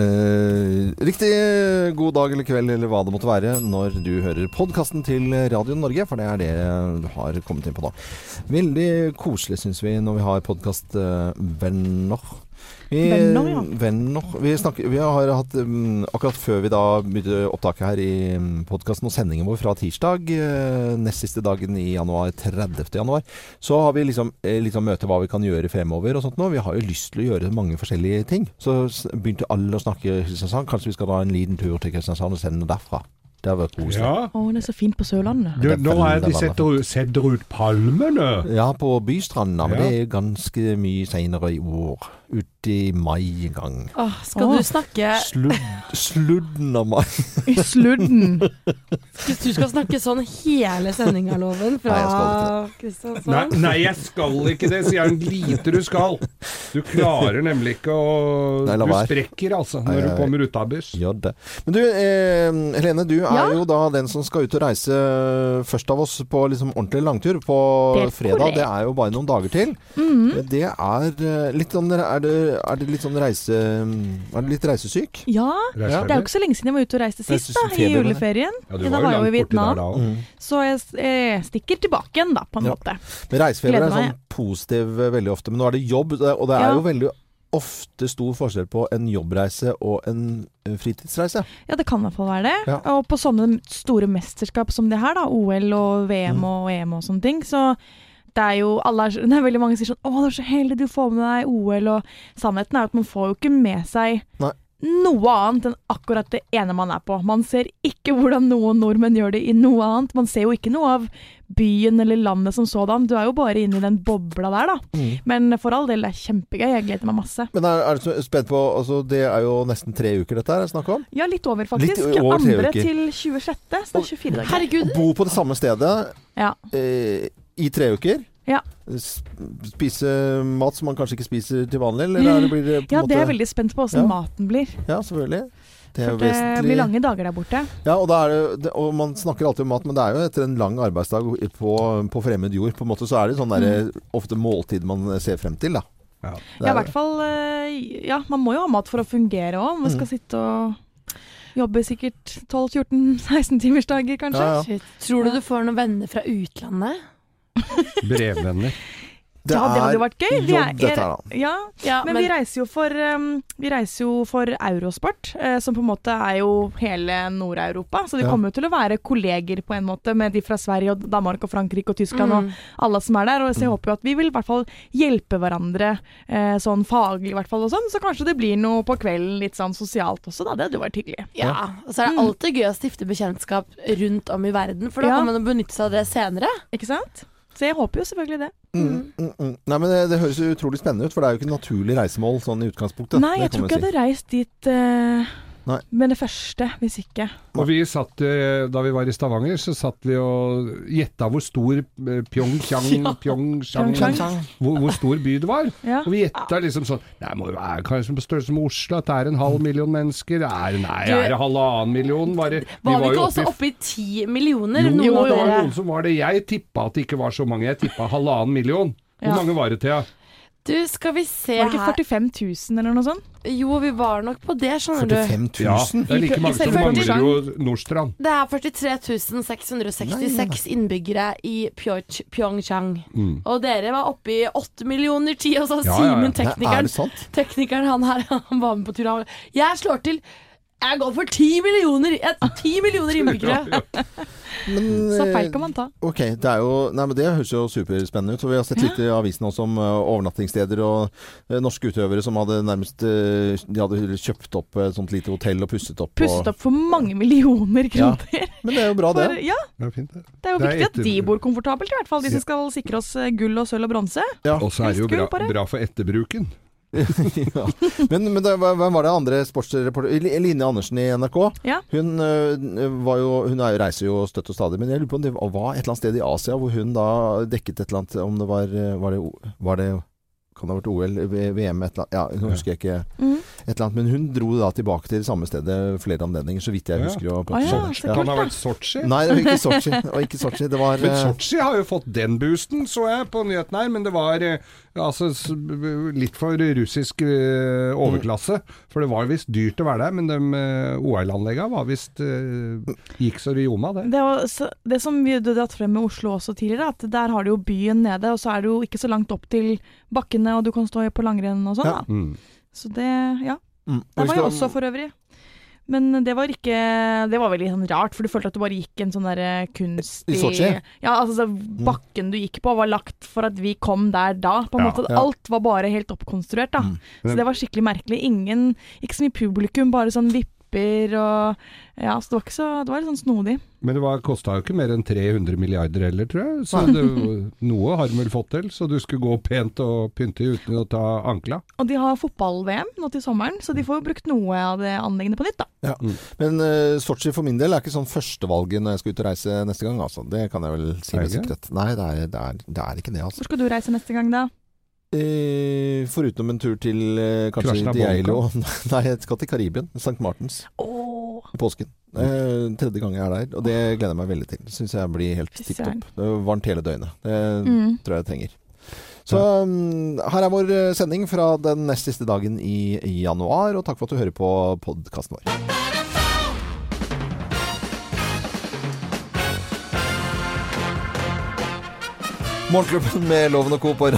Eh, riktig god dag eller kveld eller hva det måtte være når du hører podkasten til Radio Norge, for det er det du har kommet inn på nå. Veldig koselig syns vi når vi har podkastvenner. Vi, Venner, ja. venner. Vi, snakker, vi har hatt um, Akkurat før vi da begynte opptaket her i um, podkasten og sendingen vår fra tirsdag, uh, nest siste dagen i januar, 30. januar, så har vi liksom, eh, liksom møte hva vi kan gjøre fremover og sånt nå. Vi har jo lyst til å gjøre mange forskjellige ting. Så begynte alle å snakke Kristiansand. Kanskje vi skal dra en liten tur til Kristiansand og sende derfra. Det har vært koselig. Ja. Å, det er så fint på Sørlandet. Du, nå er de setter, setter ut palmene. Ja, på Bystranda, men Ja. det er ganske mye seinere i år. Ute i mai en gang. Åh, skal Åh. du snakke Sludd, sludden av mai. Sludden. Du skal snakke sånn hele sendinga, Loven, fra Nei, Kristiansand Nei, nei, jeg skal ikke det, sier han. Lite du skal. Du klarer nemlig ikke å Nei, Du sprekker altså Nei, når du kommer ut av buss. Gjør det. Men du, eh, Helene, du er Ja? jo da den som skal ut og reise først av oss på liksom ordentlig langtur på Det fredag. Det er jo bare noen dager til. Mhm. Det er eh, litt sånn Er det, er det litt sånn reise... Er du litt reisesyk? Ja, Reiseferie? det er jo ikke så lenge siden jeg var ute og reiste sist, da, i juleferien. Ja, du da var jeg jo i Vietnam. der. Mm. Så jeg, jeg stikker tilbake igjen, da, på en Ja. måte. Men reisefeber er sånn positiv eh, veldig ofte. Men nå er det jobb, og det er Ja. jo veldig ofte stor forskjell på en jobbreise og en eh, fritidsreise. Ja, det kan i hvert fall være det. Ja. Og på sånne store mesterskap som det her, da, OL og VM Mm. og EM og sånne ting, så det er jo er, Det er veldig mange som sier sånn 'Å, du er så heldig, du får med deg OL', og sannheten er at man får jo ikke med seg Nei. noe annet enn akkurat det ene man er på. Man ser ikke hvordan noen nordmenn gjør det i noe annet. Man ser jo ikke noe av byen eller landet som sådan. Du er jo bare inne i den bobla der, da. Mm. Men for all del, det er kjempegøy. Jeg gleder meg masse. Men er, er du spent på altså Det er jo nesten tre uker dette her er snakk om. Ja, litt over, faktisk. Litt over tre Andre uker. til 26., så det er 24 dager. Herregud. Bo på det samme stedet Ja. eh, i tre uker. Ja. Spise mat som man kanskje ikke spiser til vanlig, eller er det, blir det på en Ja, måte det er jeg veldig spent på åssen Ja. maten blir. Ja, selvfølgelig. Det er For jo det blir lange dager der borte. Ja, og, da er det, det, og man snakker alltid om mat, men det er jo etter en lang arbeidsdag på, på fremmed jord. På en måte så er det sånn der, ofte måltid man ser frem til, da. Ja. Ja, i er hvert fall eh, Ja, man må jo ha mat for å fungere òg. Man skal Mm. sitte og jobbe sikkert 12-14-16 timers dager, kanskje. Ja, ja. Tror du du får noen venner fra utlandet? Brevvenner. Det ja, det hadde jo vært gøy. Vi er, er-. Ja, Ja, men, vi reiser jo for um, Vi reiser jo for Eurosport, eh, som på en måte er jo hele Nord-Europa. Så de Ja. kommer jo til å være kolleger på en måte med de fra Sverige og Danmark og Frankrike og Tyskland og Mm. alle som er der. Og så jeg Mm. håper jo at vi vil i hvert fall hjelpe hverandre eh, sånn faglig i hvert fall og sånn. Så kanskje det blir noe på kvelden litt sånn sosialt også, da. Det hadde vært hyggelig. Ja, og så er det Mm. alltid gøy å stifte bekjentskap rundt om i verden, for da Ja. kan man jo benytte seg av det senere. Ikke sant? Så jeg håper jo selvfølgelig det. Mm, mm, mm. Nei, men det, det høres jo utrolig spennende ut, for det er jo ikke naturlig reisemål sånn i utgangspunktet. Nei, jeg tror ikke jeg si. hadde reist dit eh, Nei. med det første, hvis ikke. Og vi satt, eh, Da vi var i Stavanger, så satt vi og gjetta hvor stor eh, Pyeongchang Ja. Pyeongchang Pyeongchang. hvor, hvor stor by det var. Ja. Og vi gjetta liksom sånn Nei, det må jo være kanskje på størrelse med Oslo, at det er en halv million mennesker. Er, nei, Du- er det halvannen million? Var det, Var vi var ikke oppe også oppe i ti millioner? Jo, noen jo, det var noen som var det. Jeg tippa at det ikke var så mange. Jeg tippa halvannen million. Hvor Ja. mange var det, Thea? Du, skal vi se her Var det ikke her 45 000 eller noe sånt? Jo, vi var nok på det, skjønner du. 45 000? Ja, det er like mange som mangler jo Nordstrand. Det er 43 666 innbyggere i Pyeongchang. Mm. Og dere var oppe i 8 millioner ti, og så Ja, ja, ja. Simen, Nei, er teknikeren, teknikeren han her, han var med på tur. Jeg slår til Jeg går for ti millioner! Ti millioner innbyggere! Men, Så feil eh, kan man ta. Ok, det er jo Nei, men det høres jo superspennende ut. Og vi har sett litt i avisen også om eh, overnattingssteder og eh, norske utøvere som hadde nærmest De hadde kjøpt opp et sånt lite hotell og pusset opp. Pusset opp for mange millioner Ja. Men det er jo bra, det. For, ja, Det er fint, det. det er jo Det er viktig at de bor komfortabelt, i hvert fall. De som skal sikre oss gull og sølv og bronse. Ja. Og så er det jo bra, gull på det. bra for etterbruken. ja. Men, men det, hvem var det andre sportsreporter Line Andersen i NRK. Ja. Hun, var jo, hun er, reiser jo støtt og stadig, men jeg lurer på om det var et eller annet sted i Asia hvor hun da dekket et eller annet Om det var, øh, var, det, var det kan det ha vært OL, VM, et eller annet Ja, nå husker jeg ikke. Mm. Et eller annet. Men hun dro da tilbake til det samme stedet flere anledninger, så vidt jeg husker. Og Å ja, så Kan det ha vært Sotsji? Nei, det var ikke Sotsji. Var ikke Sotsji. Det var Men eh, Sotsji har jo fått den boosten, så jeg på nyheten her. Men det var eh, altså, litt for russisk eh, overklasse. For det var visst dyrt å være der, men de OL-anleggene var visst gikk så det ljoma, det. Det, var, det som vi hadde dratt frem med Oslo også tidligere, at der har du jo byen nede, og så er det jo ikke så langt opp til bakkene, og du kan stå på langrenn og sånn. Ja. da. Mm. Så det, ja. mm, Der var jeg også for øvrig. Men det var ikke Det var veldig sånn rart, for du følte at du bare gikk en sånn derre kunstig I Sotsji? Ja, altså så bakken du gikk på var lagt for at vi kom der da. På en Ja, måte ja. Alt var bare helt oppkonstruert, da. Mm. Så det var skikkelig merkelig. Ingen Ikke så mye publikum, bare sånn vipper og Ja, så det var ikke så Det var litt sånn snodig. Men det var- kosta jo ikke mer enn 300 milliarder heller, tror jeg. Så det, noe har de vel fått til. Så du skulle gå pent og pynte uten å ta ankla. Og de har fotball-VM nå til sommeren, så de får jo brukt noe av det anleggene på nytt, da. Ja. Men uh, Sotsji for min del er ikke sånn førstevalget når jeg skal ut og reise neste gang. Altså. Det kan jeg vel si med det sikkerhet. Nei, det er, det, er, det er ikke det, altså. Hvor skal du reise neste gang, da? Eh, foruten en tur til eh, kanskje Diailo Nei, jeg skal til Karibien. St. Martins Oh. i påsken. Eh, tredje gang jeg er der, og det gleder jeg meg veldig til. Syns jeg blir helt tipp topp. Det varmt hele døgnet. Det mm. tror jeg jeg trenger. Så um, her er vår eh, sending fra den nest siste dagen i, i januar, og takk for at du hører på podkasten vår. Morgenklubben med Loven og Co. på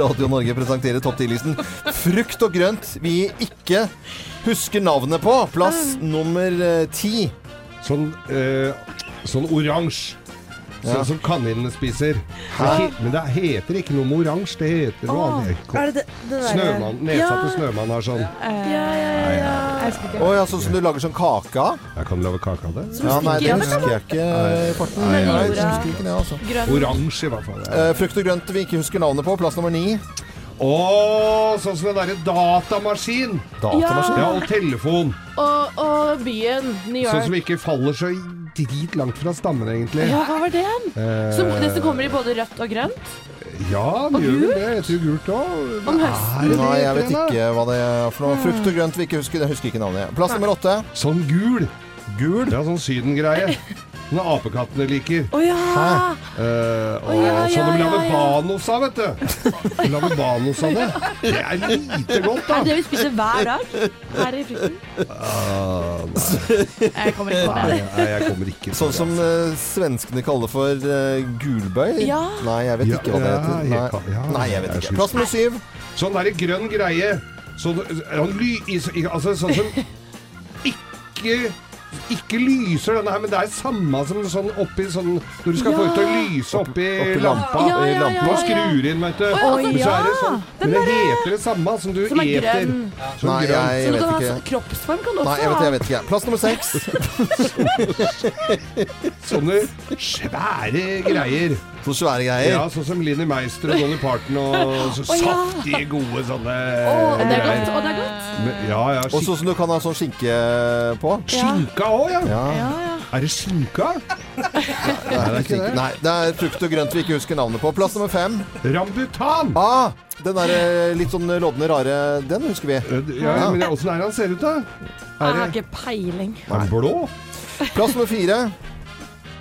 Radio Norge presenterer topp 10-listen Frukt og grønt vi ikke husker navnet på. Plass nummer eh, ti. Sånn, eh, sånn oransje. Ja. Sånn som kaninene spiser. Hæ? Men det heter ikke noe med oransje, det heter noe annet. Er det det, det Snømann, Nedsatte Ja. snømann har sånn. Eh, Ja, ja, ja. Å ja, sånn som du lager sånn kake av? Jeg kan lage kake av det. Ja, nei, det husker jeg ikke i farten. Nei, Nei, nei, jeg husker ikke det, altså. Oransje, i hvert fall. Ja. Eh, frukt og grønt vi ikke husker navnet på. Plass nummer ni. Å, sånn som den derre datamaskin! Datamaskin. Ja, og telefon. Og, og byen New York. Sånn York. som ikke faller så drit langt fra stammen, egentlig. Ja, hva var det? Eh, Som, disse kommer i både rødt og grønt? Ja, det gjør vel det. Jeg tror gult òg. Om høsten. Nei, jeg vet ikke hva det er for noe. Frukt og grønt vi ikke husker. Jeg husker ikke navnet. Plass nummer åtte. Sånn gul. Gul. Ja, sånn sydengreie. Sånne apekattene liker. Å ja! Uh, og Å, ja, sånn de lager ja, banos av, vet du. De lager banos av det. Det er lite godt, Er da. det det vi spiser hver dag her i frukten? Ah, Jeg kommer ikke på det. nei, jeg kommer ikke Sånn som uh, svenskene kaller for uh, gulbøy. Ja. Nei, jeg vet Ja, ikke hva det heter. Nei, kan- ja, Nei jeg jeg vet ikke. Plass nummer syv. Sånn derre grønn greie. Sånn, ly, i- i- altså, sånn som ikke ikke lyser denne her, men det er samme som sånn oppi sånn Når du skal få ut til å lyse oppi, oppi lampa. ja, Ja, ja, ja, og skrur inn, vet du. Å, Men så er det sånn, men det heter det samme som du Som er eter. grønn. Som Nei, grønn. jeg Så du vet kan ha ikke. så- kroppsform kan du også Nei, jeg vet, ha. jeg vet ikke. Plass nummer seks. Sånne svære greier. Så svære greier. Ja, sånn som Linni Meister og Dolly Parton og så oh, ja. saftige, gode sånne Å, det er godt. Og det er godt. Men, ja, ja. Og sånn som du kan ha sånn skinke på. Skinka òg, ja. Ja. Ja, ja. Er det skinka? Nei, det er skinke. Nei, det er frukt og grønt vi ikke husker navnet på. Plass nummer fem. Rambutan! Ah, den der eh, litt sånn lodne rare, den husker vi. Ja, men åssen er det han ser ut, da? Jeg Er har det ikke peiling. er han blå? Plass nummer fire.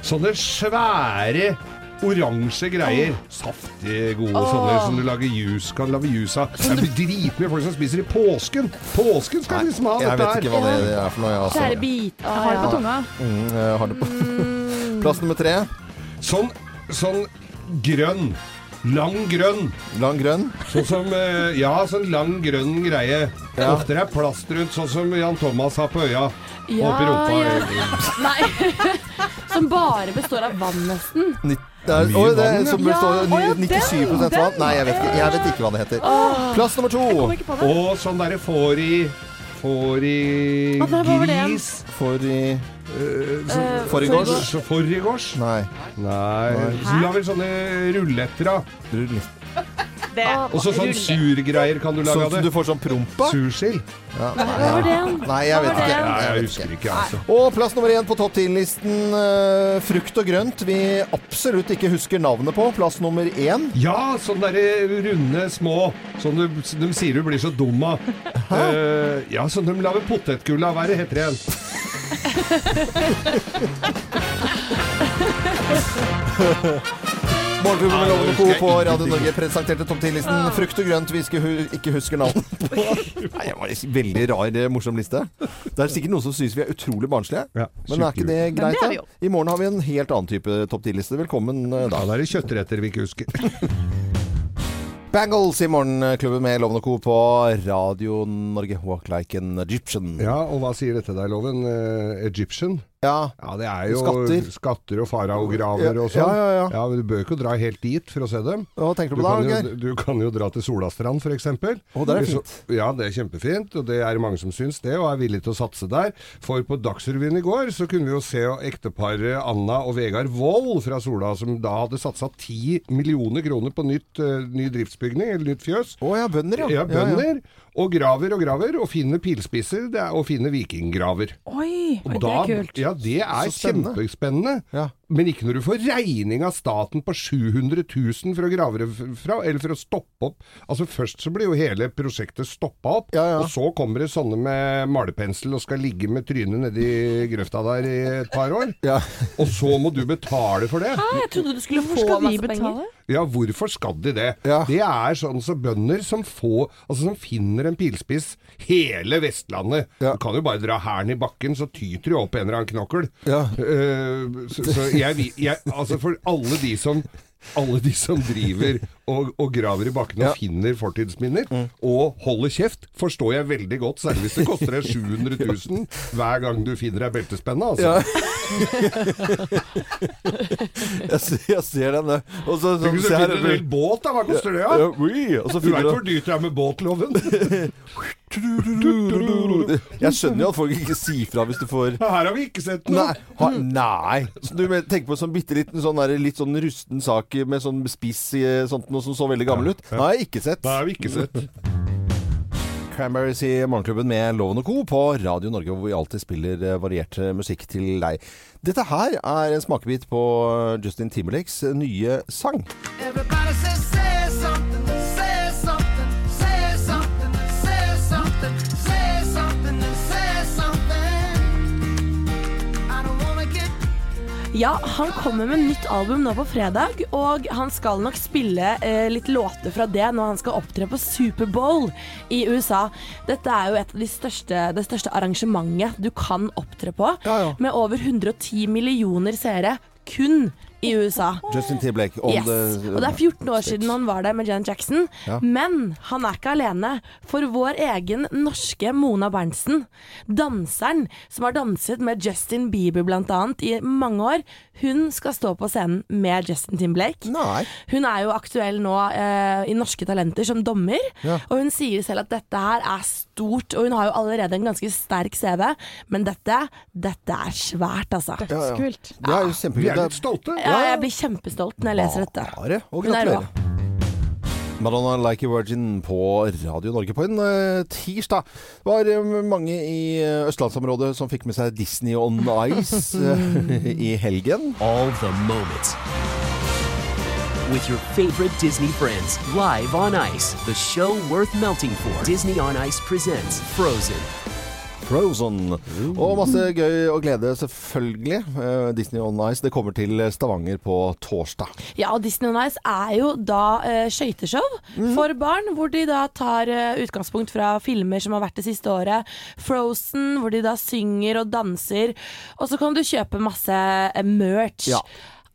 Sånne svære oransje greier. Saftige, gode Åh. sånne som du lager juice, kan lage juice av. Det er dritmye folk som spiser i påsken. Påsken skal Nei, liksom ha Jeg dette vet ikke hva her. det er for noe. jeg, Altså. Kjære bit. Jeg har det på tunga. Mm, jeg har det på. Plass nummer tre. Sånn, sånn grønn. Lang grønn. Lang grønn. Sånn som eh, Ja, sånn lang grønn greie. Ja. Ofte er plast rundt, sånn som Jan Thomas har på øya. Ja, Oppi rumpa. ja. Nei. Som bare består av vann, nesten. Det er, Mye det vann, som består av Ja, å, 97 den, vann. Nei, jeg vet, ikke, jeg vet ikke hva det heter. Plass nummer to. Og sånn derre får i Får i gris. Får i Forrigårs? Eh, Forgårs? Nei. Nei. Nei. Så vel sånne rulletter da. Rull. Det Og så sånn surgreier kan du lage Sånn av det. du får sånn prompa? Sursild. Ja. Hva var det? Nei, jeg vet ikke. Nei, Jeg husker ikke, altså. Og plass nummer én på topp 10-listen, eh, frukt og grønt vi absolutt ikke husker navnet på. Plass nummer én. Ja, sånne der runde små Sånn du, de sier du blir så dum av. Uh, ja, sånn de lager potetgull av. Hva er det heter det igjen? ha ha Ja, Loven og det Co. på Radio. Norge presenterte topp 10-listen frukt og grønt vi ikke, hu- ikke husker navn på. Nei, det var en veldig rar, eh, morsom liste. Det er sikkert noen som syns vi er utrolig barnslige. Ja, Men er ikke det greit? jo. I morgen har vi en helt annen type topp 10-liste. Velkommen da. Da da. er det kjøttretter vi ikke husker. Bangles i Morgenklubben med Loven og Co. på Radio Norge. Walk like an Egyptian. Ja, og hva sier dette deg, Loven? Eh, Egyptian? Ja. Ja, det er jo Skatter. skatter og faraograver og Ja, sånn. ja, ja. men Du bør ikke dra helt dit for å se dem. Hva tenker Du du på da, kan, Geir? du kan jo dra til Solastrand f.eks. Å, det er fint. Ja, det er kjempefint, og det er mange som syns det, og er villige til å satse der. For på Dagsrevyen i går så kunne vi jo se ekteparet Anna og Vegard Wold fra Sola, som da hadde satsa 10 millioner kroner på nytt, uh, ny driftsbygning, eller nytt fjøs. Å ja, bønder, ja. Ja, bønder. Og graver og graver, og finner pilspisser det er, og finner vikinggraver. Oi! Og Oi, det er kult. Ja, det er Så kjempespennende. Ja. Men ikke når du får regning av staten på 700 000 for å grave det fra, eller for å stoppe opp. Altså Først så blir jo hele prosjektet stoppa opp, Ja, ja. og så kommer det sånne med malepensel og skal ligge med trynet nedi grøfta der i et par år. Ja. Og så må du betale for det. Hæ, jeg trodde du skulle få masse penger. Ja, hvorfor skal de det? Ja. Det er sånn så bønder som får Altså som finner en pilspiss hele Vestlandet. Ja. Du kan jo bare dra hælen i bakken, så tyter du opp en eller annen knokkel. Ja. Uh, så så jeg, jeg Altså for alle de som alle de som driver og, og graver i bakken og finner fortidsminner, og holder kjeft, forstår jeg veldig godt. Særlig hvis det koster deg 700 000 hver gang du finner ei beltespenne. Altså. Ja. jeg, ser, jeg ser den. Og så, så, du se finner en hel båt, da. Hva koster det? ja, Ja? oui, og så Du veit hvor dyrt det er med båtloven? Jeg skjønner jo at folk ikke sier fra hvis du får Her har vi ikke sett noe. Nei, ha, nei. Så du tenker på en sånn bitte liten sånn der, litt sånn rusten sak med sånn spiss i sånt noe som så veldig gammel ut? Nei, har jeg ikke sett. Har vi ikke sett. Cranberries i Morgenklubben med Loven og Co. på Radio Norge, hvor vi alltid spiller eh, variert eh, musikk til deg. Dette her er en smakebit på eh, Justin Timberlakes nye sang. Everybody says Ja, han kommer med nytt album nå på fredag, og han skal nok spille eh, litt låter fra det når han skal opptre på Superbowl i USA. Dette er jo et av de største, det største arrangementet du kan opptre på, Ja, ja. med over 110 millioner seere kun i USA. Justin Timberlake. on Yes. the- Og det er 14 år siden han var der med Janet Jackson. Ja. Men han er ikke alene. For vår egen norske Mona Berntsen, danseren som har danset med Justin Bieber annet i mange år, hun skal stå på scenen med Justin Timblake. Nei. Hun er jo aktuell nå eh, i Norske Talenter som dommer, Ja. og hun sier selv at dette her er stort, og hun har jo allerede en ganske sterk CV, men dette, dette er svært, altså. Ja, ja. Kult. Det er jo Vi er litt stolte. Ja, jeg blir kjempestolt når jeg leser dette. Bare, er gratulerer. Madonna Like a Virgin på Radio Norge på en uh, tirsdag. Det var uh, mange i uh, østlandsområdet som fikk med seg Disney on Ice i helgen. all the moments. With your favorite Disney friends, live on ice, the show worth melting for. Disney on Ice presents Frozen. Frozen. Og masse gøy og glede, selvfølgelig. Eh, Disney on Ice. Det kommer til Stavanger på torsdag. Ja, og Disney on Ice er jo da eh, skøyteshow for barn, hvor de da tar eh, utgangspunkt fra filmer som har vært det siste året. Frozen, hvor de da synger og danser. Og så kan du kjøpe masse eh, merch. Ja.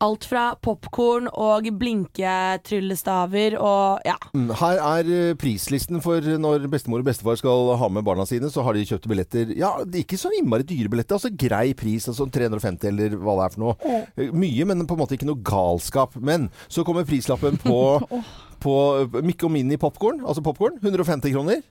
Alt fra popkorn og blinketryllestaver og ja. Mm, Her er eh, prislisten for når bestemor og bestefar skal ha med barna sine. Så har de kjøpt billetter Ja, det er ikke så innmari dyre billetter. Altså grei pris, altså 350 eller hva det er for noe. Eh, Mye, men på en måte ikke noe galskap. Men så kommer prislappen på, på Mikk og Mini popkorn, altså popkorn. 150 kroner.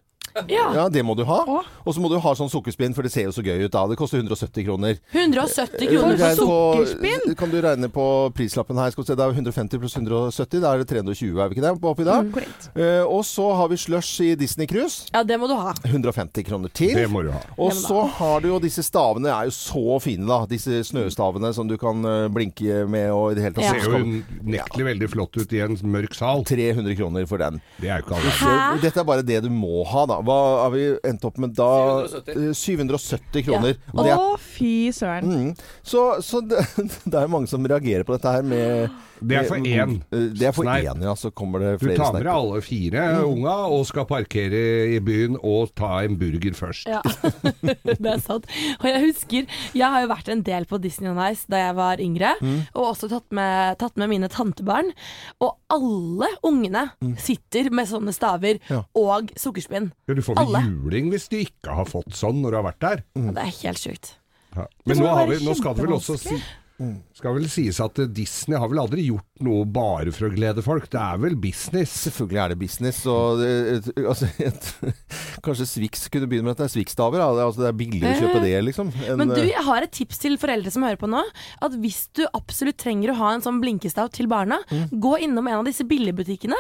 Ja. Ja, det må du ha. Og så må du ha sånn sukkerspinn, for det ser jo så gøy ut da. Det koster 170 kroner. 170 kroner for sukkerspinn? Kan du regne på prislappen her? Skal vi se, det er 150 pluss 170, da er det 320, er vi ikke det? Oppi der. Mm, uh, og så har vi slush i Disney Cruise. Ja, det må du ha. 150 kroner til. Det må du ha. Og så har du jo disse stavene, er jo så fine da. Disse snøstavene som du kan eh, blinke med og i det hele tatt. Ja. Ser jo unektelig veldig flott ut i en mørk sal. 300 kroner for den. Det er jo ikke alle. Dette er bare det du må ha, da. Hva har vi endt opp med da? 770, 770 kroner. Ja. Å, fy søren. Mm. Så, så det, det er mange som reagerer på dette her med Det er for én. Det er for én, ja. Så kommer det Du tar med deg alle fire unga og skal parkere i byen og ta en burger først. Ja, det er sant. Og jeg husker Jeg har jo vært en del på Disney on Ice da jeg var yngre, Mm. og også tatt med, tatt med mine tantebarn. Og alle ungene sitter med sånne staver Mm. Ja. og sukkerspinn. Ja, du får vel juling hvis du ikke har fått sånn når du har vært der. Mm. Og det er helt sjukt. Ja. Men nå, har vi, nå skal det vel også si, skal vel sies at Disney har vel aldri gjort noe bare for å glede folk. Det er vel business. Selvfølgelig er det business. Og det, altså, et, kanskje Swix kunne begynne med. Swix-staver. Det, er- altså, det er billigere å kjøpe det, liksom. En, Men du, eh, jeg har et tips til foreldre som hører på nå. At hvis du absolutt trenger å ha en sånn blinkestav til barna, gå innom en av disse billigbutikkene.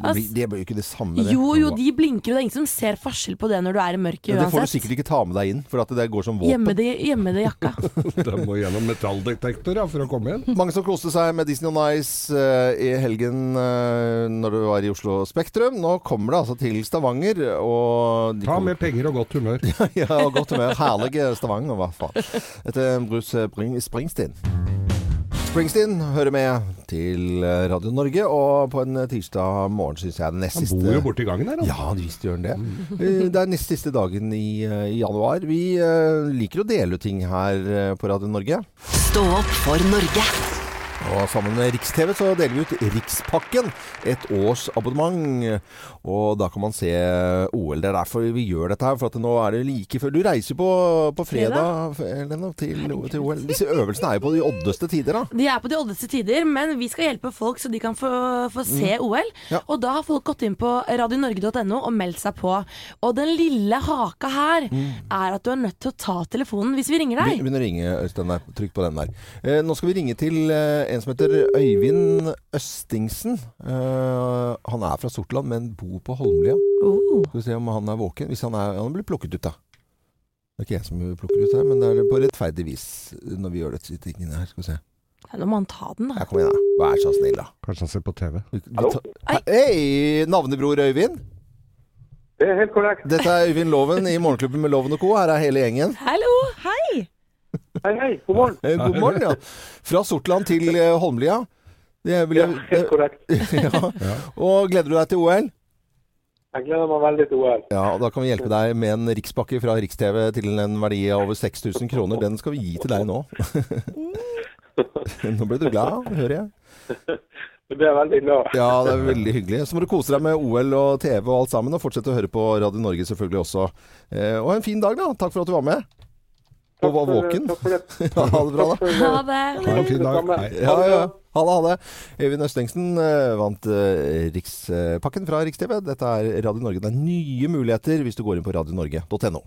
Det blir- Altså, det blir jo ikke det samme, det. jo, jo, de blinker jo. Det er ingen som ser forskjell på det når du er i mørket Men det får du sikkert ikke ta med deg inn, for at det går som Gjemme våpen. det, gjemme det i jakka. det må gjennom metalldetektor ja, for å komme inn. Mange som koste seg med Disney on Ice uh, i helgen uh, når du var i Oslo Spektrum. Nå kommer det altså til Stavanger, og de Ta med penger og godt humør. ja, og godt humør. Herlig Stavanger, i hvert fall. Dette er Bruce Springsteen. Springsteen hører med til Radio Norge, og på en tirsdag morgen syns jeg den nest Han siste bor jo borti gangen her, han. Ja, visst gjør han det. Eh, Det er nest siste dagen i, eh, i januar. Vi eh, liker å dele ut ting her eh, på Radio Norge. Stå opp for Norge. Og sammen med Rikstv så deler vi ut Rikspakken. Et års abonnement. Og da kan man se OL. Det er derfor vi gjør dette her. For at nå er det like før Du reiser på, på fredag, Lena, til, til OL. Disse øvelsene er jo på de oddeste tider, da. De er på de oddeste tider, men vi skal hjelpe folk så de kan få, få se OL. Mm. Ja. Og da har folk gått inn på radionorge.no og meldt seg på. Og den lille haka her er at du er nødt til å ta telefonen hvis vi ringer deg. Begynn å ringe, Øystein. Trykk på den der. Eh, nå skal vi ringe til eh, en som heter Øyvind Østingsen. Uh, han er fra Sortland, men bor på Holmlia. Oh. Skal vi se om han er våken. Hvis han er Han blir plukket ut, da. Det er ikke jeg som plukker ut her, men det er på rettferdig vis når vi gjør disse tingene her. Skal vi se. Ja, nå må han ta den, da. Ja, kom igjen, da. Vær så snill, da. Kanskje han ser på TV. Vi Hei, navnebror Øyvind. Det er helt korrekt. Dette er Øyvind Loven i Morgenklubben med Loven og Co. Her er hele gjengen. Hallo! Hei! Hei, god morgen. Eh, God morgen, ja. Fra Sortland til eh, Holmlia. Det vil Ja, helt korrekt. ja. Og gleder du deg til OL? Jeg gleder meg veldig til OL. Ja, og Da kan vi hjelpe deg med en rikspakke fra Riks-TV til en verdi av over 6000 kroner. Den skal vi gi til deg nå. nå ble du glad, hører jeg. Det ble jeg veldig glad. Ja, det er veldig hyggelig. Så må du kose deg med OL og TV og alt sammen, og fortsette å høre på Radio Norge selvfølgelig også. og og en fin dag, da. Takk for at du var med. Og var våken. Takk for det. Ja, ha det bra, da. Ha det. Ha en fin dag. Hei. Ja, ja. Ha det, ha det. Øyvind Østengsen eh, vant eh, Rikspakken fra Riks-TV. Dette er Radio Norge. Det er nye muligheter hvis du går inn på radionorge.no.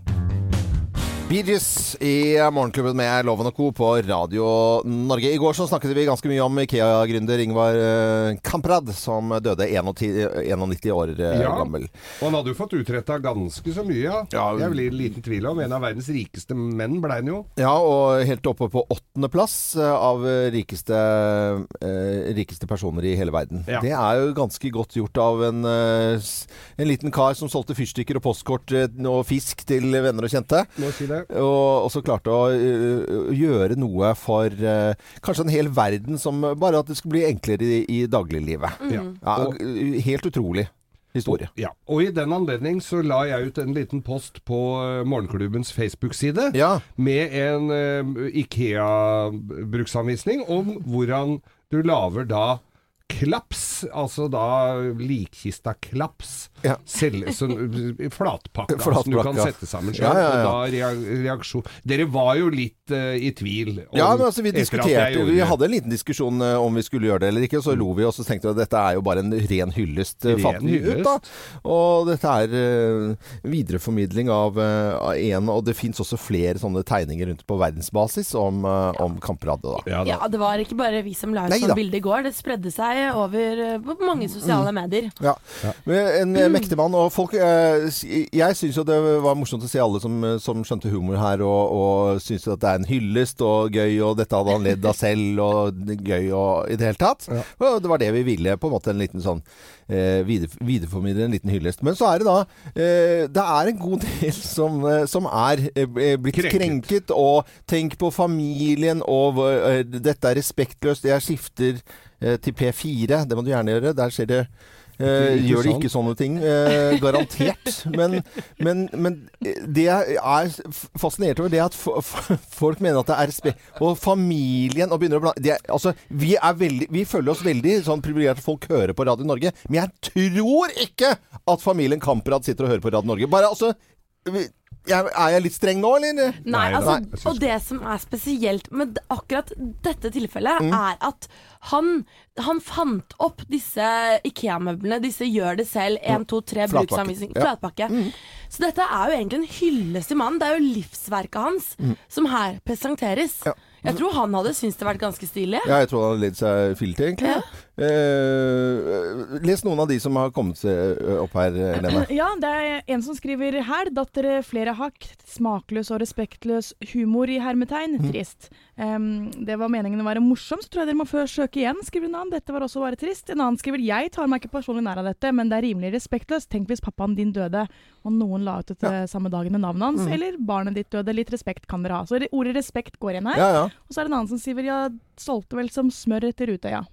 Bee i Morgenklubben med Loven og Co. på Radio Norge. I går så snakket vi ganske mye om Ikea-gründer Ingvar eh, Kamprad, som døde 91, 91 år eh, Ja. gammel. Og han hadde jo fått utretta ganske så mye, ja. Det er vel liten tvil om. En av verdens rikeste menn ble han jo. Ja, og helt oppe på åttendeplass eh, av rikeste, rikeste personer i hele verden. Ja. Det er jo ganske godt gjort av en, en liten kar som solgte fyrstikker og postkort og fisk til venner og kjente. Må si det. Og også klarte å uh, gjøre noe for uh, kanskje en hel verden som bare at det skulle bli enklere i, i dagliglivet. Ja. Ja, Og- helt utrolig historie. Ja, og i den anledning så la jeg ut en liten post på Morgenklubbens Facebook-side Ja. med en uh, Ikea-bruksanvisning om hvordan du lager da klaps, altså da likkista-klaps, Ja. Selv, sånn, flatpakka, flatpakka som du kan sette sammen sjøl. Ja, ja, reaksjon Dere var jo litt uh, i tvil. om- Ja, men altså vi diskuterte Vi hadde en liten diskusjon uh, om vi skulle gjøre det eller ikke, og så lo vi, og så tenkte vi at dette er jo bare en ren hyllest. Uh, Ren hyllest. ut, da. Og dette er videreformidling av én, og det fins også flere sånne tegninger rundt på verdensbasis om, uh, om Kampradde, da. Ja, da. Ja, det var ikke bare vi som la ut sånn bilde i går. Det spredde seg over mange sosiale medier. Ja. Men En eh, mektig mann. Og folk eh, Jeg syns jo det var morsomt å se alle som, eh, som skjønte humor her, og, og syns at det er en hyllest og gøy, og dette hadde han ledd av selv, og gøy og i det hele tatt. Og det var det vi ville, på en måte en liten sånn eh, videre, videreformidle en liten hyllest. Men så er det da eh, Det er en god del som, eh, som er eh, blitt Krenket. krenket. Og tenk på familien, og dette er respektløst. Jeg skifter til P4. Det må du gjerne gjøre. Der skjer det Eh, gjør de ikke sånne ting? Eh, garantert. Men, men, men det jeg er fascinert over, det er at folk mener at det er respekt Og familien og begynner å blande er- altså, vi, er veldig, vi føler oss veldig sånn privilegerte folk hører på Radio Norge. Men jeg tror ikke at familien Kamprad sitter og hører på Radio Norge. Bare altså vi- jeg, Er jeg litt streng nå, eller? Nei, Nei, altså, nei. og det som er spesielt med akkurat dette tilfellet, Mm. er at han, han fant opp disse Ikea-møblene, disse gjør det selv, 1, 2, 3 Flatpakke. bruksanvisning, Ja. Mm. Så dette er jo egentlig en hyllest til mannen. Det er jo livsverket hans som her presenteres. Mm. Ja. Jeg tror han hadde syntes det vært ganske stilig. Ja, jeg tror han hadde ledd seg filt, egentlig. Eh, les noen av de som har kommet seg eh, opp her, Lene. Ja, det er en som skriver her. Datter flere hakk. Smakløs og respektløs humor i hermetegn. Mm. Em, det var meningen å være morsom, så tror jeg dere må før søke igjen, skriver en annen. Dette var også bare trist. En annen skriver jeg tar meg ikke personlig nær av dette, men det er rimelig respektløst. Tenk hvis pappaen din døde, og noen la ut dette samme dagen med navnet hans, Mm. eller barnet ditt døde. Litt respekt kan dere ha. Så ordet respekt går igjen her. Ja, ja. Og så er det en annen som skriver ja, solgte vel som smør etter Utøya.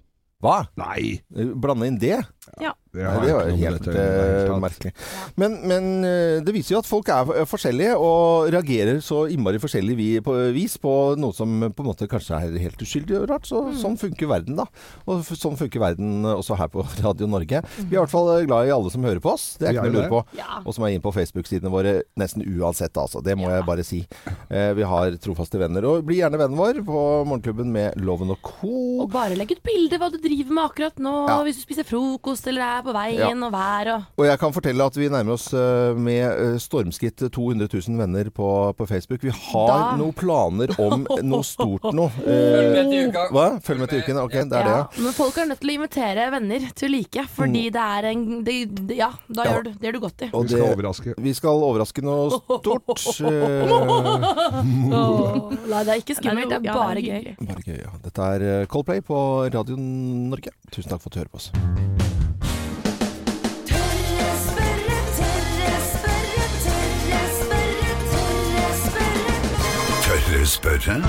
Hva? Nei, Blande inn det? Ja. Det, Nei, det var ikke noe helt dette eh, merkelig. Men, men eh, det viser jo at folk er forskjellige, og reagerer så innmari forskjellig vi, på, vis på noe som på en måte kanskje er helt uskyldig og rart. Så, Sånn funker verden, da. Og sånn funker verden også her på Radio Norge. Vi er i hvert fall eh, glad i alle som hører på oss. Det er ikke noe å lure på. Ja. Og som er inne på Facebook-sidene våre nesten uansett, altså. Det må jeg bare si. Eh, vi har trofaste venner. Og bli gjerne vennen vår på Morgenklubben med Loven og Co. Og bare legg ut bilde hva du driver med akkurat nå, Ja. hvis du spiser frokost eller er på veien Ja. og vær og Og jeg kan fortelle at vi nærmer oss eh, med eh, stormskritt 200 000 venner på, på Facebook. Vi har Da- noen planer om noe stort noe. uka. hva? Følg med til uken. Ok, det er det, ja. Men folk er nødt til å invitere venner til like, fordi det er en det, det, Ja, da Ja. gjør du, det gjør du godt i. Og Vi skal det- overraske. Vi skal overraske noe stort. eh, Nei, det er ikke skummelt, det er bare gøy. bare gøy, ja. Dette er eh, Coldplay på Radio Norge. Tusen takk for at du hører på oss. Spötter?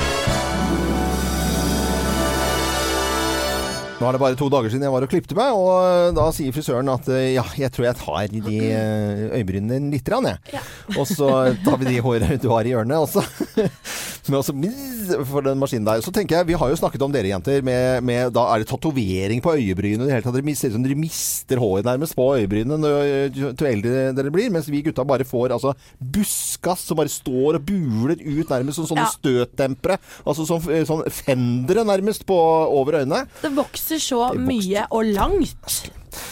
Nå er det bare to dager siden jeg var og klippte meg, og da sier frisøren at eh, ja, jeg tror jeg tar de eh, øyebrynene litt, rann, jeg. Og så tar vi de hårene du har i hjørnet også. Men også for den maskinen der. Så tenker jeg, Vi har jo snakket om dere jenter med, med Da er det tatovering på øyebrynene. det hele tatt. Dere ser ut som dere mister håret nærmest på øyebrynene jo eldre dere blir. Mens vi gutta bare får altså buskas som bare står og buler ut nærmest som sånne Ja. støtdempere. Altså sånn, sånn fendere nærmest på, over øynene. Det vokser så vokser. mye og langt.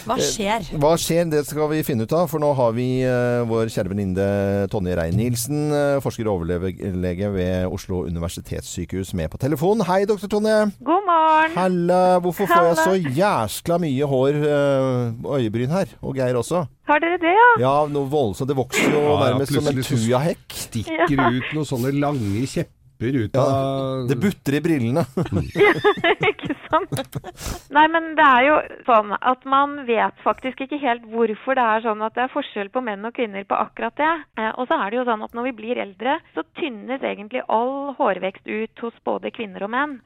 Hva skjer? Hva skjer? Det skal vi finne ut av. For nå har vi uh, vår kjære venninne Tonje Rein-Nielsen, uh, forsker og overlege ved Oslo universitetssykehus, med på telefon. Hei, doktor Tonje. God morgen. Halla. Hvorfor får jeg så jæskla mye hår og uh, øyebryn her? Og Geir også. Har dere det, ja? Ja, noe voldsomt. Det vokser jo Ja, ja, som en så- tujahekk. Stikker ut noen sånne lange kjepper ut Ja, av det butter i brillene. ikke? Nei, men det er jo sånn at man vet faktisk ikke helt hvorfor det er sånn at det er forskjell på menn og kvinner på akkurat det. Eh, og så er det jo sånn at når vi blir eldre, så tynnes egentlig all hårvekst ut hos både kvinner og menn.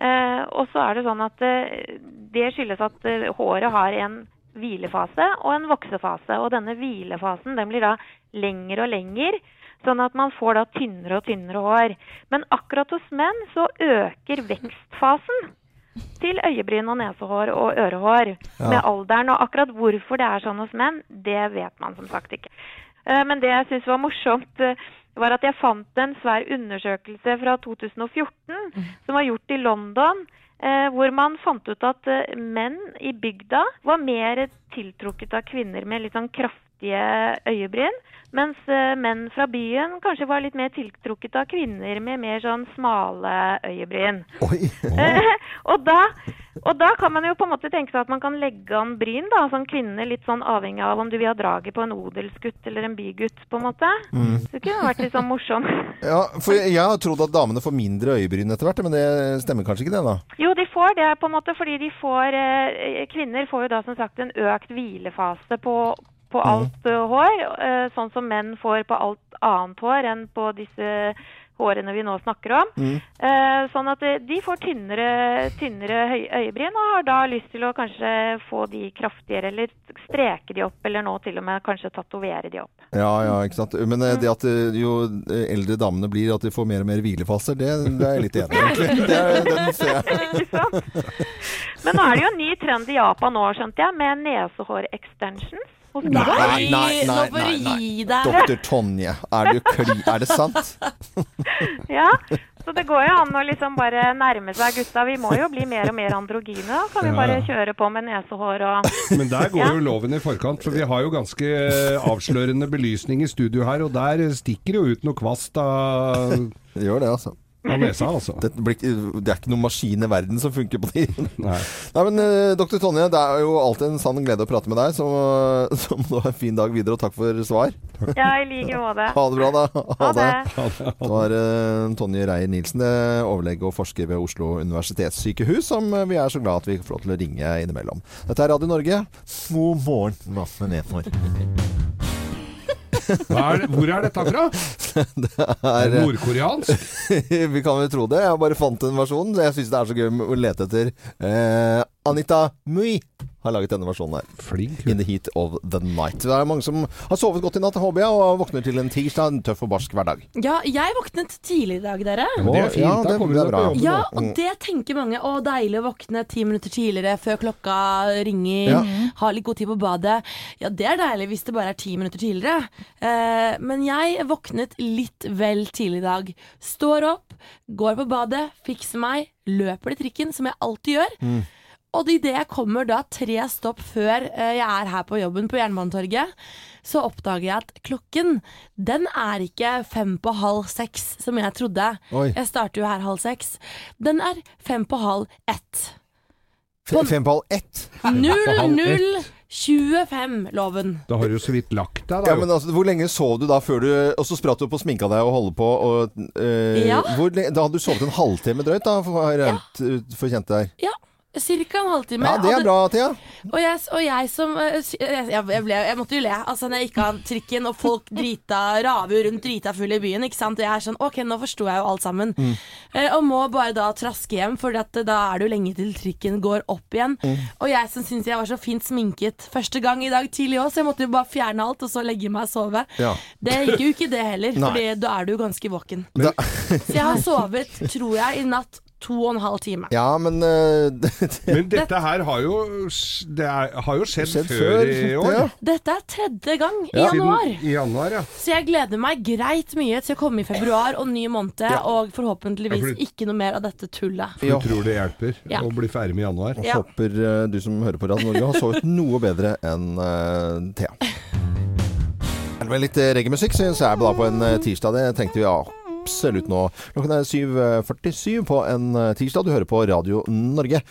Eh, og så er det sånn at eh, det skyldes at håret har en hvilefase og en voksefase. Og denne hvilefasen den blir da lengre og lengre. Sånn at man får da tynnere og tynnere hår. Men akkurat hos menn så øker vekstfasen. Til øyebryn og nesehår og ørehår Ja. med alderen. Og akkurat hvorfor det er sånn hos menn, det vet man som sagt ikke. Eh, Men det jeg syns var morsomt, eh, var at jeg fant en svær undersøkelse fra 2014 som var gjort i London. eh, Hvor man fant ut at menn i bygda var mer tiltrukket av kvinner med litt sånn kraftige øyebryn. Mens eh, menn fra byen kanskje var litt mer tiltrukket av kvinner med mer sånn smale øyebryn. Eh, og, da, og da kan man jo på en måte tenke seg at man kan legge an bryn da, som kvinne, litt sånn avhengig av om du vil ha draget på en odelsgutt eller en bygutt, på en måte. Mm. Det kunne vært litt sånn morsom. Ja, for jeg har trodd at damene får mindre øyebryn etter hvert, men det stemmer kanskje ikke det, da? Jo, de får det på en måte fordi de får eh, Kvinner får jo da som sagt en økt hvilefase på, på alt eh, hår, eh, sånn som menn får på alt annet hår enn på disse hårene vi nå snakker om. Mm. Eh, sånn at de får tynnere, tynnere øyebryn og har da lyst til å kanskje få de kraftigere, eller streke de opp, eller nå til og med kanskje tatovere de opp. Ja, ja, ikke sant. Men det at jo eldre damene blir, at de får mer og mer hvilefaser, det, det er jeg litt enig i, egentlig. Det den ser jeg. Men nå er det jo en ny trend i Japan nå, skjønte jeg, med nesehår-extensions. Nei, nei, nei, nei, nei. Doktor Tonje, er, du kli, er det sant? Ja, så det går jo an å liksom bare nærme seg gutta. Vi må jo bli mer og mer androgyne. Da kan vi bare kjøre på med nesehår og Men der går jo loven i forkant, for vi har jo ganske avslørende belysning i studio her, og der stikker jo ut noe kvast av, gjør det, altså. Nesa, altså. Det, blir, det er ikke noen maskin i verden som funker på de. Nei. Nei, men Dr. Tonje, det er jo alltid en sann glede å prate med deg, så, så må du ha en fin dag videre, og takk for svar. Ja, i like måte. Ha det bra, da. Ha det. Det var uh, Tonje Reier-Nielsen, eh, overlege og forsker ved Oslo universitetssykehus, som eh, vi er så glad at vi får lov til å ringe innimellom. Dette er Radio Norge. God morgen, Masse Etenor. Er det, hvor er dette fra? Det er eh, Nordkoreansk? Vi kan vel tro det. Jeg bare fant en versjon. Jeg syns det er så gøy å lete etter. Eh, Anita Mui har laget denne versjonen her. Flink. In the heat of the night. Det er mange som har sovet godt i natt, håper jeg, og våkner til en tirsdag. En tøff og barsk hverdag. Ja, jeg våknet tidlig i dag, dere. Ja, det er fint, Ja, da det- kommer det er bra. jobben. Ja, og det tenker mange. Å, deilig å våkne ti minutter tidligere før klokka ringer. Ja. Ha litt god tid på badet. Ja, det er deilig hvis det bare er ti minutter tidligere. Eh, men jeg våknet litt vel tidlig i dag. Står opp, går på badet, fikser meg, løper til trikken, som jeg alltid gjør. Og idet jeg kommer da tre stopp før eh, jeg er her på jobben på Jernbanetorget, så oppdager jeg at klokken, den er ikke fem på halv seks, som jeg trodde. Oi. Jeg starter jo her halv seks. Den er fem på halv ett. På Fem på halv ett. halv 00.25-loven. Da har du jo så vidt lagt deg, da. Ja, men altså, Hvor lenge sov du da før du Og så spratt du opp og sminka deg og holdt på. Og, øh, Ja. hvor, da hadde du sovet en halvtime drøyt, da, for, har jeg regnet forkjent deg. Ja, cirka en halvtime. Ja, det er bra, Thea. Og jeg, og jeg som eh, jeg, jeg, ble, jeg måtte jo le altså når jeg gikk av trikken og folk drita raver rundt drita fulle i byen. Ikke sant? Og Jeg er sånn OK, nå forsto jeg jo alt sammen. Mm. og må bare da traske hjem, for eh, da er det jo lenge til trikken går opp igjen. Og jeg som syns jeg var så fint sminket første gang i dag tidlig òg, så jeg måtte jo bare fjerne alt og så legge meg og sove. Ja. Det gikk jo ikke det heller, for da er du jo ganske våken. Da, Så jeg har sovet, tror jeg, i natt to og en halv time. ja, men uh, det, Men dette her har jo, det er, har jo skjedd, skjedd før, i år. Ja. Dette er tredje gang i Siden- januar. I januar, ja. Så jeg gleder meg greit mye til å komme i februar og ny måned, og forhåpentligvis Ja, fordi- ikke noe mer av dette tullet. For du tror det hjelper Ja. å bli ferdig med januar? Jeg Ja. håper uh, du som hører på Radio Norge har sovet noe bedre enn uh, Thea. Var litt reggaemusikk, syns jeg på en tirsdag. Det tenkte vi absolutt nå. Klokken er 7.47 på en eh, tirsdag. Du hører på Radio Norge.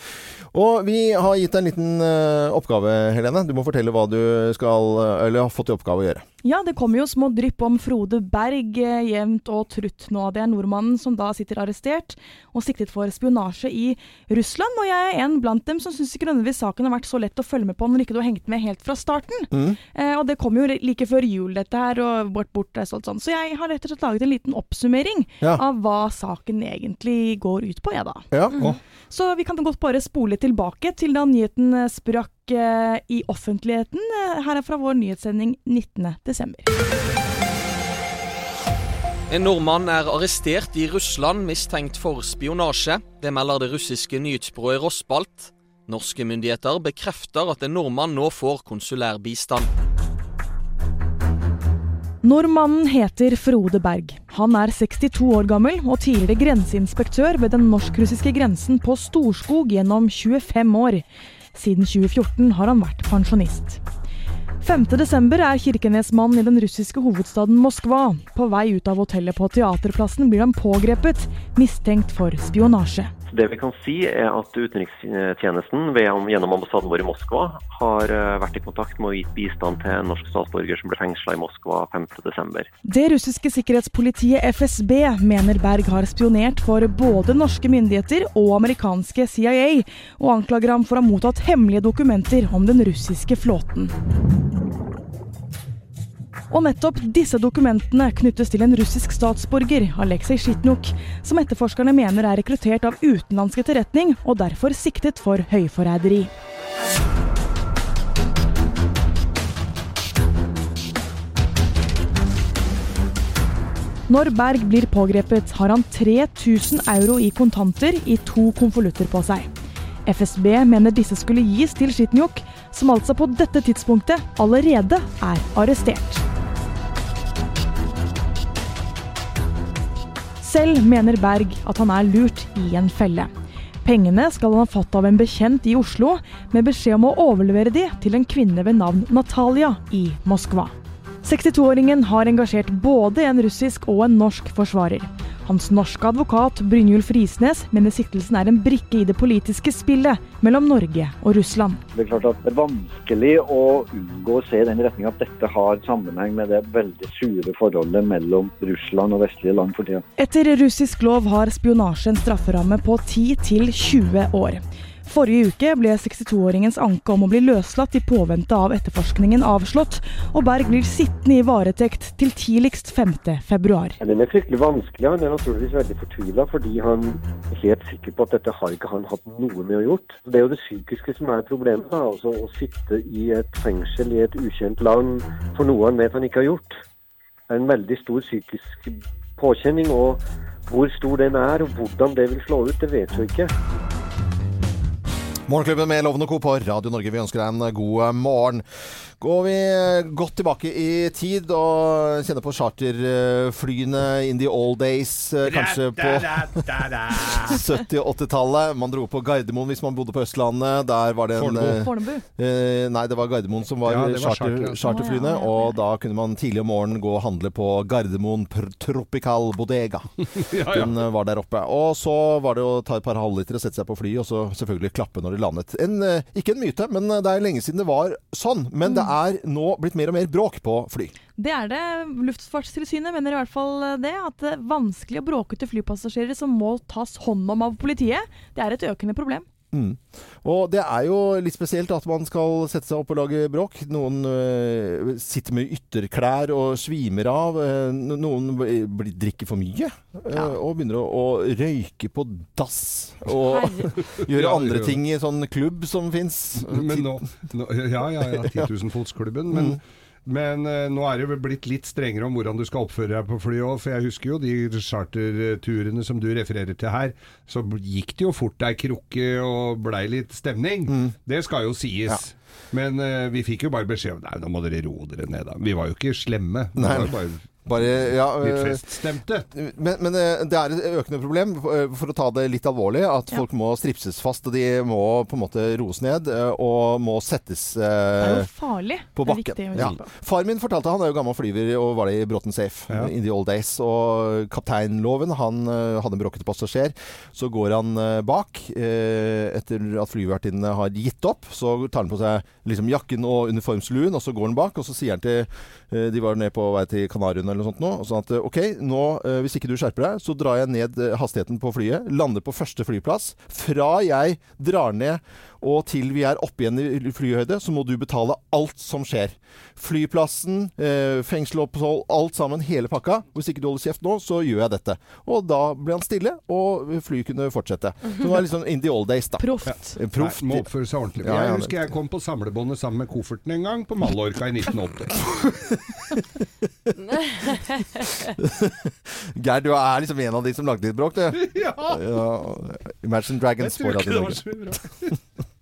Og vi har gitt deg en liten eh, oppgave, Helene. Du må fortelle hva du skal eh, Eller har fått i oppgave å gjøre. Ja, det kommer jo små drypp om Frode Berg eh, jevnt og trutt nå. Det er nordmannen som da sitter arrestert og siktet for spionasje i Russland. Og jeg er en blant dem som syns ikke nødvendigvis saken har vært så lett å følge med på når ikke du har hengt med helt fra starten. Mm. Eh, og det kom jo like før jul, dette her, og bort bort og sånt sånt. Så jeg har rett og slett laget en liten oppsummering Ja. av hva saken egentlig går ut på, jeg da. Ja. Så vi kan godt bare spole tilbake til da nyheten eh, sprakk eh, i offentligheten. Eh, Her er fra vår nyhetssending 19. desember. En nordmann er arrestert i Russland mistenkt for spionasje. Det melder det russiske nyhetsbyrået Rossbalt. Norske myndigheter bekrefter at en nordmann nå får konsulær bistand. Nordmannen heter Frode Berg. Han er 62 år gammel og tidligere grenseinspektør ved den norsk-russiske grensen på Storskog gjennom 25 år. Siden 2014 har han vært pensjonist. 5.12 er Kirkenes-mannen i den russiske hovedstaden Moskva. På vei ut av hotellet på Teaterplassen blir han pågrepet, mistenkt for spionasje. Det vi kan si er at Utenrikstjenesten gjennom ambassaden vår i Moskva har eh, vært i kontakt med å gi bistand til en norsk statsborger som ble fengsla i Moskva 5.12. Det russiske sikkerhetspolitiet FSB mener Berg har spionert for både norske myndigheter og amerikanske CIA, og anklager ham for å ha mottatt hemmelige dokumenter om den russiske flåten. Og nettopp disse dokumentene knyttes til en russisk statsborger, Aleksej Sjitnok, som etterforskerne mener er rekruttert av utenlandsk etterretning og derfor siktet for høyforræderi. Når Berg blir pågrepet, har han 3000 euro i kontanter i to konvolutter på seg. FSB mener disse skulle gis til Sjitnjuk, som altså på dette tidspunktet allerede er arrestert. Selv mener Berg at han er lurt i en felle. Pengene skal han ha fått av en bekjent i Oslo, med beskjed om å overlevere de til en kvinne ved navn Natalia i Moskva. 62-åringen har engasjert både en russisk og en norsk forsvarer. Hans norske advokat Brynjulf Risnes mener siktelsen er en brikke i det politiske spillet mellom Norge og Russland. Det er klart at det er vanskelig å unngå å se i den retning at dette har sammenheng med det veldig sure forholdet mellom Russland og vestlige land for tida. Etter russisk lov har spionasje en strafferamme på 10 til 20 år. Forrige uke ble 62-åringens anke om å bli løslatt i påvente av etterforskningen avslått, og Berg blir sittende i varetekt til tidligst 5. februar. Den er fryktelig vanskelig. Han er naturligvis veldig fortvila fordi han er helt sikker på at dette har ikke han hatt noe med å gjort. Det er jo det psykiske som er problemet. Altså å sitte i et fengsel i et ukjent land for noe han vet han ikke har gjort. Det er en veldig stor psykisk påkjenning. og hvor stor den er og hvordan det vil slå ut, det vet vi ikke. Morgenklubben med Lovende Co. på Radio Norge. Vi ønsker deg en god morgen. Går vi godt tilbake i tid og kjenner på charterflyene in the old days, eh, kanskje på 70- og 80-tallet. Man dro på Gardermoen hvis man bodde på Østlandet. Der var det en Fornebu. eh, Eh, nei, det var Gardermoen som var, Ja, var charter, charter, charterflyene. Å, ja, ja, Og da kunne man tidlig om morgenen gå og handle på Gardermoen Pr- Tropical Bodega. Den eh, var der oppe. Og så var det å ta et par halvliter og sette seg på flyet, og så selvfølgelig klappe når de landet. En, eh, ikke en myte, men eh, det er lenge siden det var sånn. Men det er nå blitt mer og mer bråk på fly. Det er det. Luftfartstilsynet mener i hvert fall det. At det er vanskelig og bråkete flypassasjerer som må tas hånd om av politiet, det er et økende problem. Mm. Og det er jo litt spesielt at man skal sette seg opp og lage bråk. Noen øh, sitter med ytterklær og svimer av. Øh, noen blir, drikker for mye ja. og begynner å, å røyke på dass. Og gjøre andre ting i sånn klubb som fins. Ja, ja, ja. 10 000-fotsklubben. Men, men eh, nå er det jo blitt litt strengere om hvordan du skal oppføre deg på flyet òg. For jeg husker jo de charterturene som du refererer til her. Så gikk det jo fort ei krukke og blei litt stemning. Det skal jo sies. Men eh, vi fikk jo bare beskjed om Nei, nå må dere roe dere ned, da. Vi var jo ikke slemme. Nei. bare Bare, ja, øh, feststemte. Men, men eh, det er et økende problem, eh, for å ta det litt alvorlig, at folk må stripses fast. Og de må på en måte roes ned, eh, og må settes Det er eh, jo farlig. på Det er bakken. viktig å Ja. på. Far min fortalte, han er jo gammel flyver og var det i Bråten Safe Ja. in the old days. Og kapteinloven, han eh, hadde en bråkete passasjer. Så går han eh, bak eh, etter at flyvertinnene har gitt opp. Så tar han på seg liksom jakken og uniformsluen, og så går han bak. Og så sier han til eh, De var nede på vei til Kanariøyene eller noe sånt nå. Sånn at eh, OK, nå eh, hvis ikke du skjerper deg, så drar jeg ned eh, hastigheten på flyet. Lander på første flyplass. Fra jeg drar ned og til vi er oppe igjen i flyhøyde, så må du betale alt som skjer. Flyplassen, eh, fengselopphold, alt sammen, hele pakka. Hvis ikke du holder kjeft nå, så gjør jeg dette. Og da ble han stille, og flyet kunne fortsette. Så det var liksom in the old days, da. Proft. Ja. Proft. Nei, må oppføre seg ordentlig. Ja, ja, jeg husker jeg kom på samlebåndet sammen med kofferten en gang på Mallorca i 1980. Geir, du er liksom en av de som lagde litt bråk, du. Ja. Imagine Dragons Jeg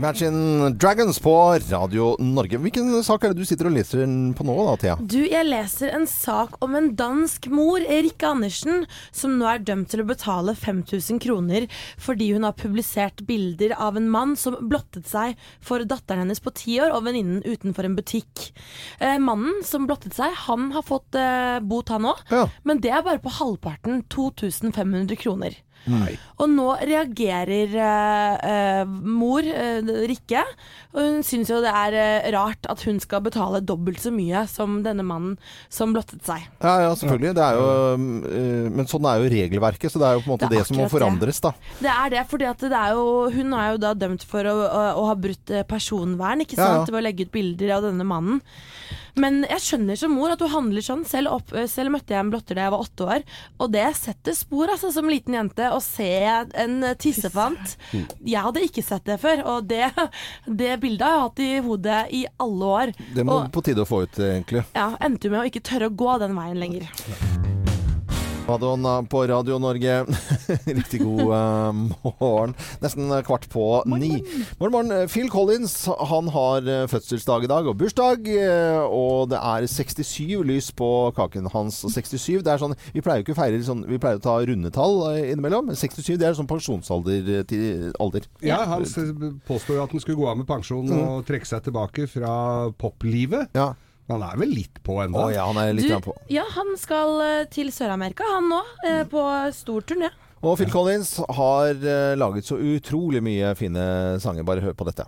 Imagine Dragons på Radio Norge. Hvilken sak er det du sitter og leser på nå da, Thea? Du, jeg leser en sak om en dansk mor, Rikke Andersen, som nå er dømt til å betale 5000 kroner fordi hun har publisert bilder av en mann som blottet seg for datteren hennes på ti år og venninnen utenfor en butikk. Eh, mannen som blottet seg, han har fått eh, bot han òg, men det er bare på halvparten. 2500 kroner. Nei. Og nå reagerer eh, eh, mor, eh, Rikke, og hun syns jo det er eh, rart at hun skal betale dobbelt så mye som denne mannen som blottet seg. Ja, ja, selvfølgelig. Det er jo, øh, men sånn er jo regelverket, så det er jo på en måte Det det, som må forandres, da. Det er det, fordi at det er jo, hun er jo da dømt for å, å, å ha brutt eh, personvern, ikke Ja, ja. sant? Ved å legge ut bilder av denne mannen. Men jeg skjønner som mor at hun handler sånn. Selv, opp, selv møtte jeg en blotter da jeg var åtte år, og det setter spor, altså, som liten jente. Å se en eh, tissefant. Jeg hadde ikke sett det før, og det, det bildet har jeg hatt i hodet i alle år. Det må og på tide å få ut, egentlig. ja, endte jo med å ikke tørre å gå den veien lenger. Madonna på Radio Norge. Riktig god eh, morgen. Nesten kvart på ni. Morgen, morgen. Phil Collins han har eh, fødselsdag i dag og bursdag. eh, Og det er 67 lys på kaken hans. 67, det er sånn Vi pleier jo ikke å feire sånn Vi pleier å ta rundetall innimellom. Men 67 det er sånn pensjonsalder til alder. Ja, han påstår jo at han skulle gå av med pensjon Mm. og trekke seg tilbake fra poplivet. Men han er vel litt på ennå? Ja, han er litt Du, på. ja, han skal eh, til Sør-Amerika, han nå, eh, på stor turné. Og Phil Collins har eh, laget så utrolig mye fine sanger. Bare hør på dette.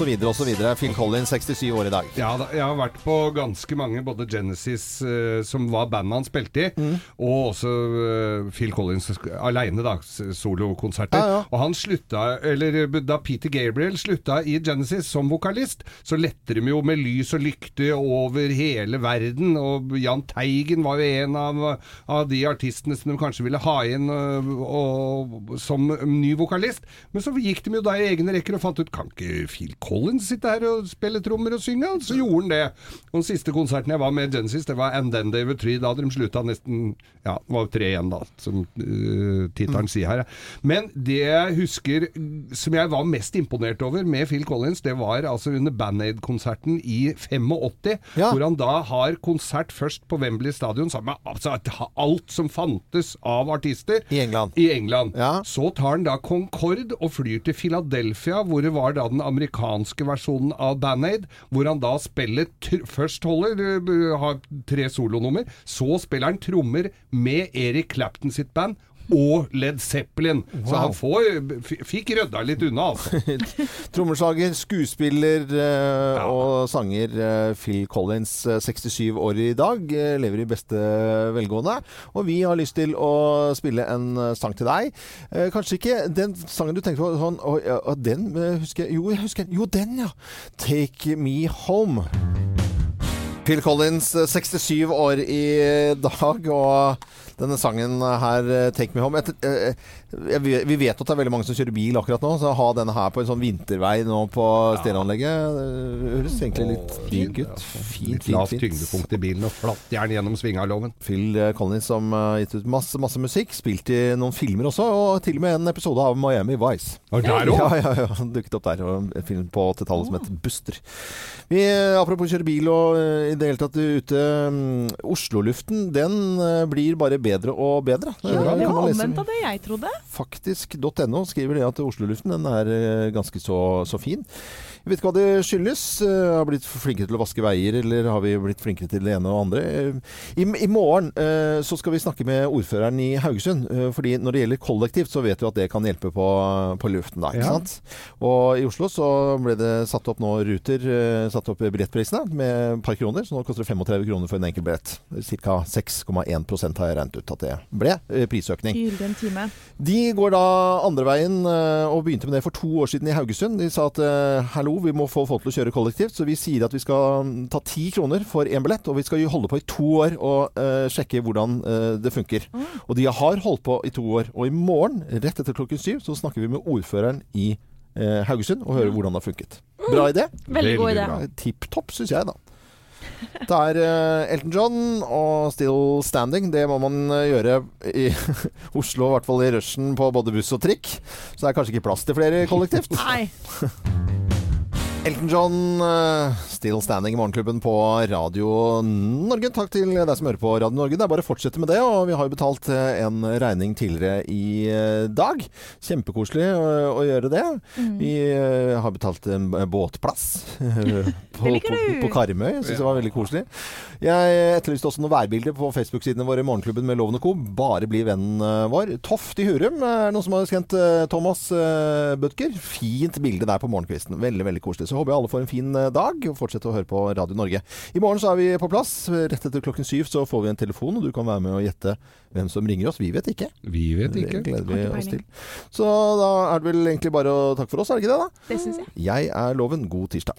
Osv. videre. Phil Collins, 67 år i dag. Ja, jeg har vært på ganske mange, både Genesis, eh, som var bandet han spilte i, Mm. og også eh, Phil Collins aleine, da, solokonserter. Ja, ja. Og han slutta, eller eh, da Peter Gabriel slutta i Genesis som vokalist, så lette de jo med lys og lykte over hele verden, og Jahn Teigen var jo en av, av de artistene som de kanskje ville ha inn og, og, som ny vokalist. Men så gikk de jo da i egne rekker og fant ut kan ikke Phil Collins sitte her og spille trommer og synge? Så gjorde han det. Og den siste konserten jeg var med Genesis, det var And Then They Were Three. Da hadde de slutta nesten Ja, det var tre igjen, da, som uh, tittelen sier her. Men det jeg husker mm, som jeg var mest imponert over med Phil Collins, det var altså under Band Aid-konserten i 85, hvor han da har konsert først på Wembley stadion sammen med altså, alt som fantes av artister. I England. I England. Så tar han da Concorde og flyr til Philadelphia, hvor det var da den amerikanske versjonen av Band Aid, hvor han da spiller Først holder uh, har tre solonummer, så spiller han trommer med Eric Clapton sitt band. Og Led Zeppelin. Så han får, fikk rydda litt unna, altså. Trommeslager, skuespiller eh, og sanger eh, Phil Collins, eh, 67 år i dag, eh, lever i beste velgående. Og vi har lyst til å spille en eh, sang til deg. Eh, kanskje ikke den sangen du tenkte på sånn å, ja, Den eh, husker jeg Jo, jeg husker. Jo, den, ja! 'Take Me Home'. Phil Collins, eh, 67 år i dag, og Denne sangen her, eh, 'Take Me Home' etter, eh, Vi vet at det er veldig mange som kjører bil akkurat nå, så å ha denne her på en sånn vintervei nå på stereoanlegget eh, høres egentlig litt digg ut. Fint, fint, fint. tyngdepunkt i bilen og flatt jern gjennom svingarloven. Phil eh, Collins som har gitt ut masse, masse musikk. Spilt i noen filmer også, og til og med en episode av Miami Vice. Og der også? Ja, ja, ja. Dukket opp der. Og en film på 80-tallet som het Buster. Vi, eh, apropos kjøre bil og eh, i det hele tatt ute mm, Oslo-luften, den eh, blir bare bedre og bedre. Ja, det var omvendt av det jeg trodde. Faktisk.no skriver det at Oslo-luften den er eh, ganske så, så fin. Jeg vet ikke hva det skyldes. Eh, Har blitt flinkere til å vaske veier, eller har vi blitt flinkere til det ene og andre? Eh, I, i morgen eh, så skal vi snakke med ordføreren i Haugesund. fordi når det gjelder kollektivt, så vet vi at det kan hjelpe på, på luften da, ikke Ja. sant? Og i Oslo så ble det satt opp nå ruter, satt opp billettprisene med et par kroner. Så nå koster det 35 kroner for en enkel billett. Ca. 6,1 har jeg regnet ut at det ble prisøkning. Gyldig en time. De går da andre veien og begynte med det for to år siden i Haugesund. De sa at eh, hallo, vi må få folk til å kjøre kollektivt, så vi sier at vi skal mm, ta ti kroner for én billett. Og vi skal holde på i to år og uh, sjekke hvordan uh, det funker. Og de har holdt på i to år. Og i morgen, rett etter klokken syv, så snakker vi med ordføreren i uh, Haugesund og hører hvordan det har funket. Bra idé? Veldig god idé. Tipp topp, syns jeg, da. Det er Elton John og Still Standing. Det må man gjøre i Oslo, i hvert fall i rushen på både buss og trikk. Så det er kanskje ikke plass til flere kollektivt. Nei. Elton John, eh, Still Standing i Morgenklubben på Radio Norge. Takk til deg som hører på Radio Norge. Det er bare å fortsette med det. Og vi har jo betalt eh, en regning tidligere i eh, dag. Kjempekoselig å, å gjøre det. Mm. Vi har betalt en båtplass på, på, på Karmøy. Syns det var veldig koselig. Jeg etterlyste også noen værbilder på Facebook-sidene våre i Morgenklubben med Loven og Co. Bare bli vennen vår. Toft i Hurum er noen som har eh, Thomas Butker. Fint bilde der på morgenkvisten. Veldig, veldig koselig. Så håper jeg alle får en fin eh, dag, og fortsetter å høre på Radio Norge. I morgen så er vi på plass. Rett etter klokken syv så får vi en telefon, og du kan være med og gjette hvem som ringer oss. Vi vet ikke. Vi vet ikke. Det gleder vi oss til. Så da er det vel egentlig bare å takke for oss, er det ikke det? da? Det syns jeg. Jeg er Loven. God tirsdag.